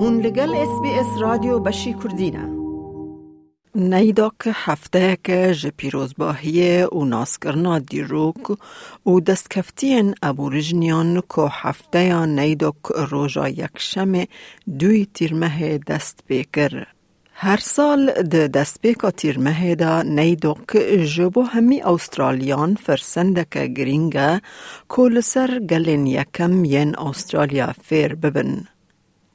هون لگل اس بی اس رادیو بشی کردینه نیدا که هفته که جه پیروزباهی و ناسکرنا دیروک و دستکفتین ابوریجنیان که هفته یا نیدا که روژا یکشم دوی تیرمه دست بکر. هر سال د دستپیکا تیرمه دا نیدو که جبو همی استرالیان فرسندک گرینگه کول سر گلین یکم ین استرالیا فیر ببن.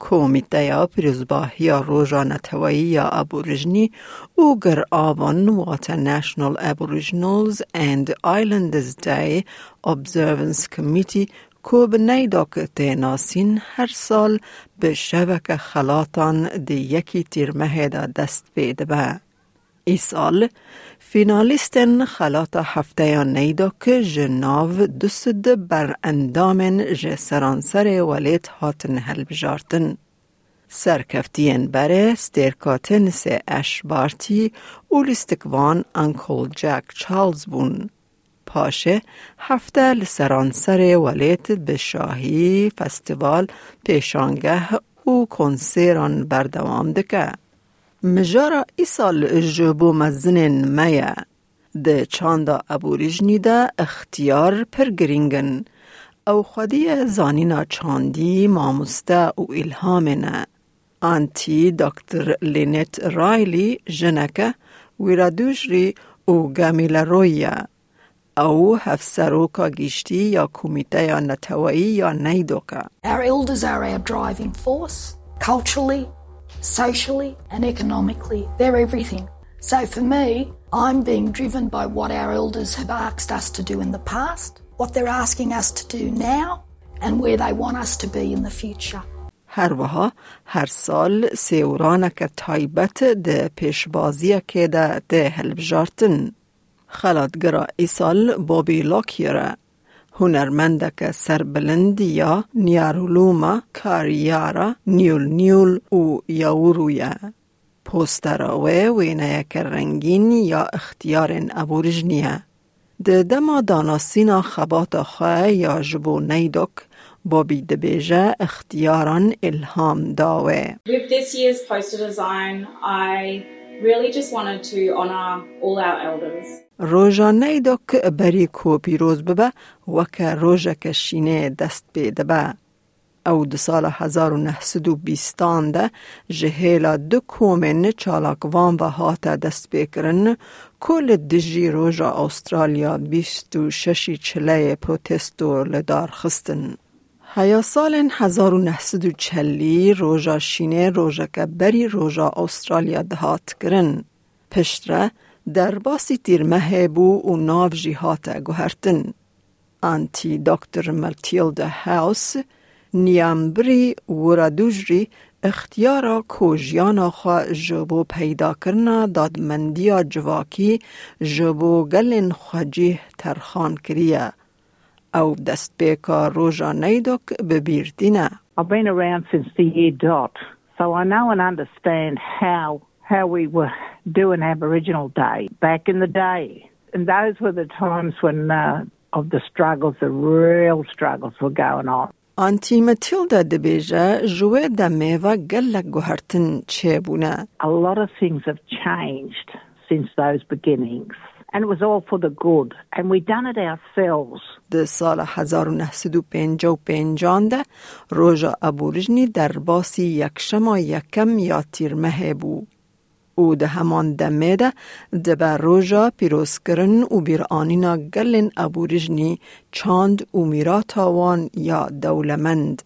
کومیته پیروزباهی روژا نتوایی یا ابوریجنی او گر آوان واتا ناشنال ابوریجنالز اند آیلندز دی observance کمیتی کو به نیدا که تیناسین هر سال به شبک خلاطان دی یکی تیرمه دا دست بیده به. ای سال فینالیستن خلاط هفته نیدا که جناو دست بر اندامن جه سرانسر ولیت هاتن هل بجارتن. سرکفتین بره سترکاتن سه اش بارتی و لیستکوان انکل جک چارلز بون. پاشه هفته لسرانسر ولیت به شاهی فستیوال پیشانگه و کنسیران بردوام دکه. مجارا ای سال جبو مزنین میا. ده چاندا ابوریجنی ده اختیار پر گرینگن او خودی زانینا چاندی ماموسته و الهامنه. آنتی دکتر لینت رایلی جنکه ویرادوشری و گامیل رویه او هفسروکا گیشتی یا کمیته یا نتوایی یا نیدوکا Our elders are our driving force, culturally, socially, and economically. They're everything. So for me, I'm being driven by what our elders have asked us to do in the past, what they're asking us to do now, and where they want us to be in the future. هر وها هر سال سیورانک تایبت ده پیشبازی که ده ده هلبجارتن. خلاتگرا ای سال بابی لاکیره هنرمندک سربلند یا نیارولوما کاریارا نیول نیول و یاورویا پوستراوه وینه یک رنگین یا اختیار ابورجنیه ده دما داناسینا خبات خواه یا جبو نیدوک بابی دبیجه اختیاران الهام داوه. Really just wanted to honour all our elders. روژا نیدوک بری کو پیروز ببه وک روژا کشینه دست بیده به. او دو سال 1920 ده جهیلا دو کومن چالاکوان و هاتا دست بکرن کل دجی روژا استرالیا بیست و ششی چله پروتستو لدار خستن. هیا سال 1940 روژا شینه روژا که بری روژا استرالیا دهات کرن. پشتره در باسی تیرمه بو و ناو جیهات گوهرتن. آنتی دکتر ملتیلد هاوس نیامبری ورادوجری اختیارا کوژیانا خوا جبو پیدا کرنا دادمندیا جواکی جبو گلن خواجیه ترخان کریه. او دست بیکا روژا نیدوک ببیردینه. I've been around since the year dot, so I know and understand how how we were doing Aboriginal Day back in the day, and those were the times when uh, of the struggles, the real struggles were going on. آنتی متیلدا دبیجه جوه دمه و گلک گوهرتن چه بونه؟ A lot of things have changed since those beginnings, ده سال 1955 ده روژا ابوریجنی در باسی یکشما یکم یا تیرمه بو. او ده همان دمه ده بر روژا پیروز کرن و بیر آنینا گلن ابوریجنی چاند و میراتاوان یا دولمند.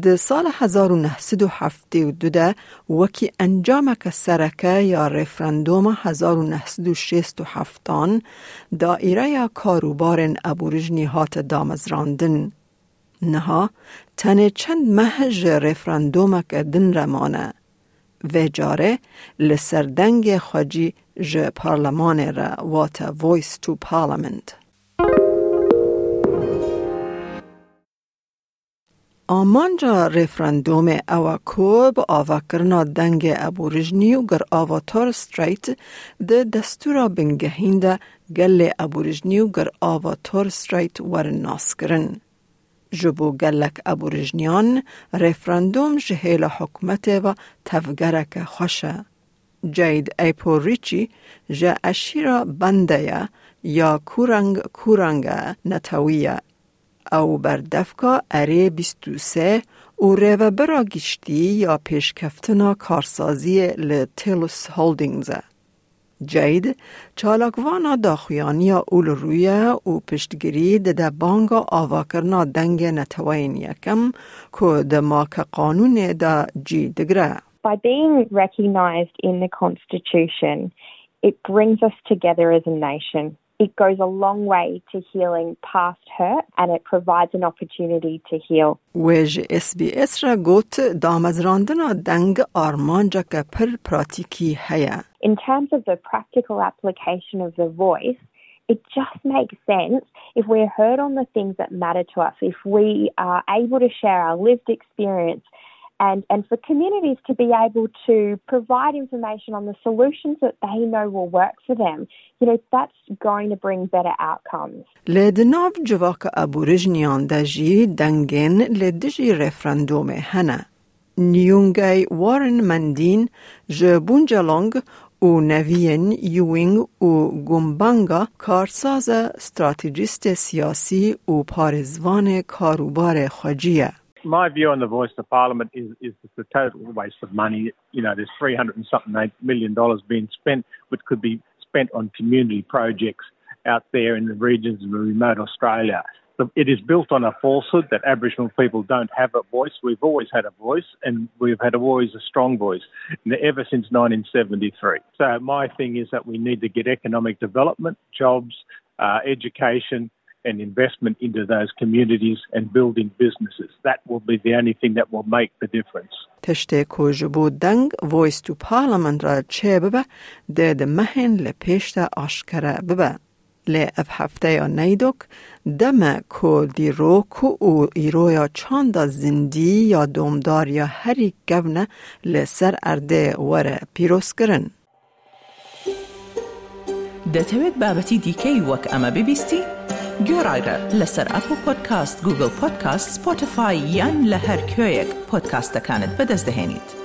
ده سال 1972 ده وکی انجامک سرکه یا رفرندوم 1967 دائره یا کاروبار ابوریجنی هات دامزراندن. نها تنه چند مهج رفرندومک دن رمانه. و جاره لسردنگ خواجی ج پارلمان را واتا ویس تو پارلمنت. آمانجا رفرندوم او کوب آوا کرنا دنگ ابوریجنی و گر آوا تور ستریت ده دستورا بنگهینده گل ابوریجنی و گر آوا تور ستریت ور ناس کرن. جبو گلک ابوریجنیان رفراندوم جهیل حکمت و تفگرک خوشه. جید ایپو ریچی جه اشیرا بنده یا کورنگ کورنگ نتویه او بردفکا اره بیستو سه او ریو برا گشتی یا پیشکفتنا کارسازی لتیلوس هولدینگزه. جید چالاکوانا داخویانی اول رویه و پشتگیری ده بانگا آوا کرنا دنگ نتوین یکم که ده ماک قانون ده جی دگره. By being recognised in the Constitution, it brings us together as a nation. It goes a long way to healing past hurt and it provides an opportunity to heal. ویج اس بی اس را گوت دامزراندنا دنگ آرمانجا که پر پراتیکی هیا. In terms of the practical application of the voice, it just makes sense if we're heard on the things that matter to us, if we are able to share our lived experience and, and for communities to be able to provide information on the solutions that they know will work for them, you know, that's going to bring better outcomes. لدناف جواک ابورجنیان دجی دنگن لدجی رفراندوم هنه. نیونگای وارن مندین جبونجالونگ و نوین یوینگ و گمبانگا کارساز استراتیجیست سیاسی و پارزوان کاروبار خجیه. my view on the voice of parliament is is the total waste of money. You know, there's 300 and something million dollars being spent, which could be spent on community projects out there in the regions of remote Australia. It is built on a falsehood that Aboriginal people don't have a voice. We've always had a voice, and we've had always a strong voice, ever since 1973. So my thing is that we need to get economic development, jobs, uh, education, and investment into those communities and building businesses. That will be the only thing that will make the difference. تشته کوج دنگ وایس تو پارلمنت را چه ببه ده ده مهن لپیشت آشکره ببه. لی اف هفته یا نیدوک دم کو دی رو کو او ایرو یا چاند زندی یا دومدار یا هری گونه لسر ارده وره پیروس کرن. دەتەوێت بابەتی دیکەی وەک ئەمە ببیستی؟ گۆڕایرە لەسەر ئەپ و پۆدکاست گوگل پۆدکاست سپۆتفاای یان لە هەر کوێیەک پۆدکاستەکانت بەدەستدەێنیت.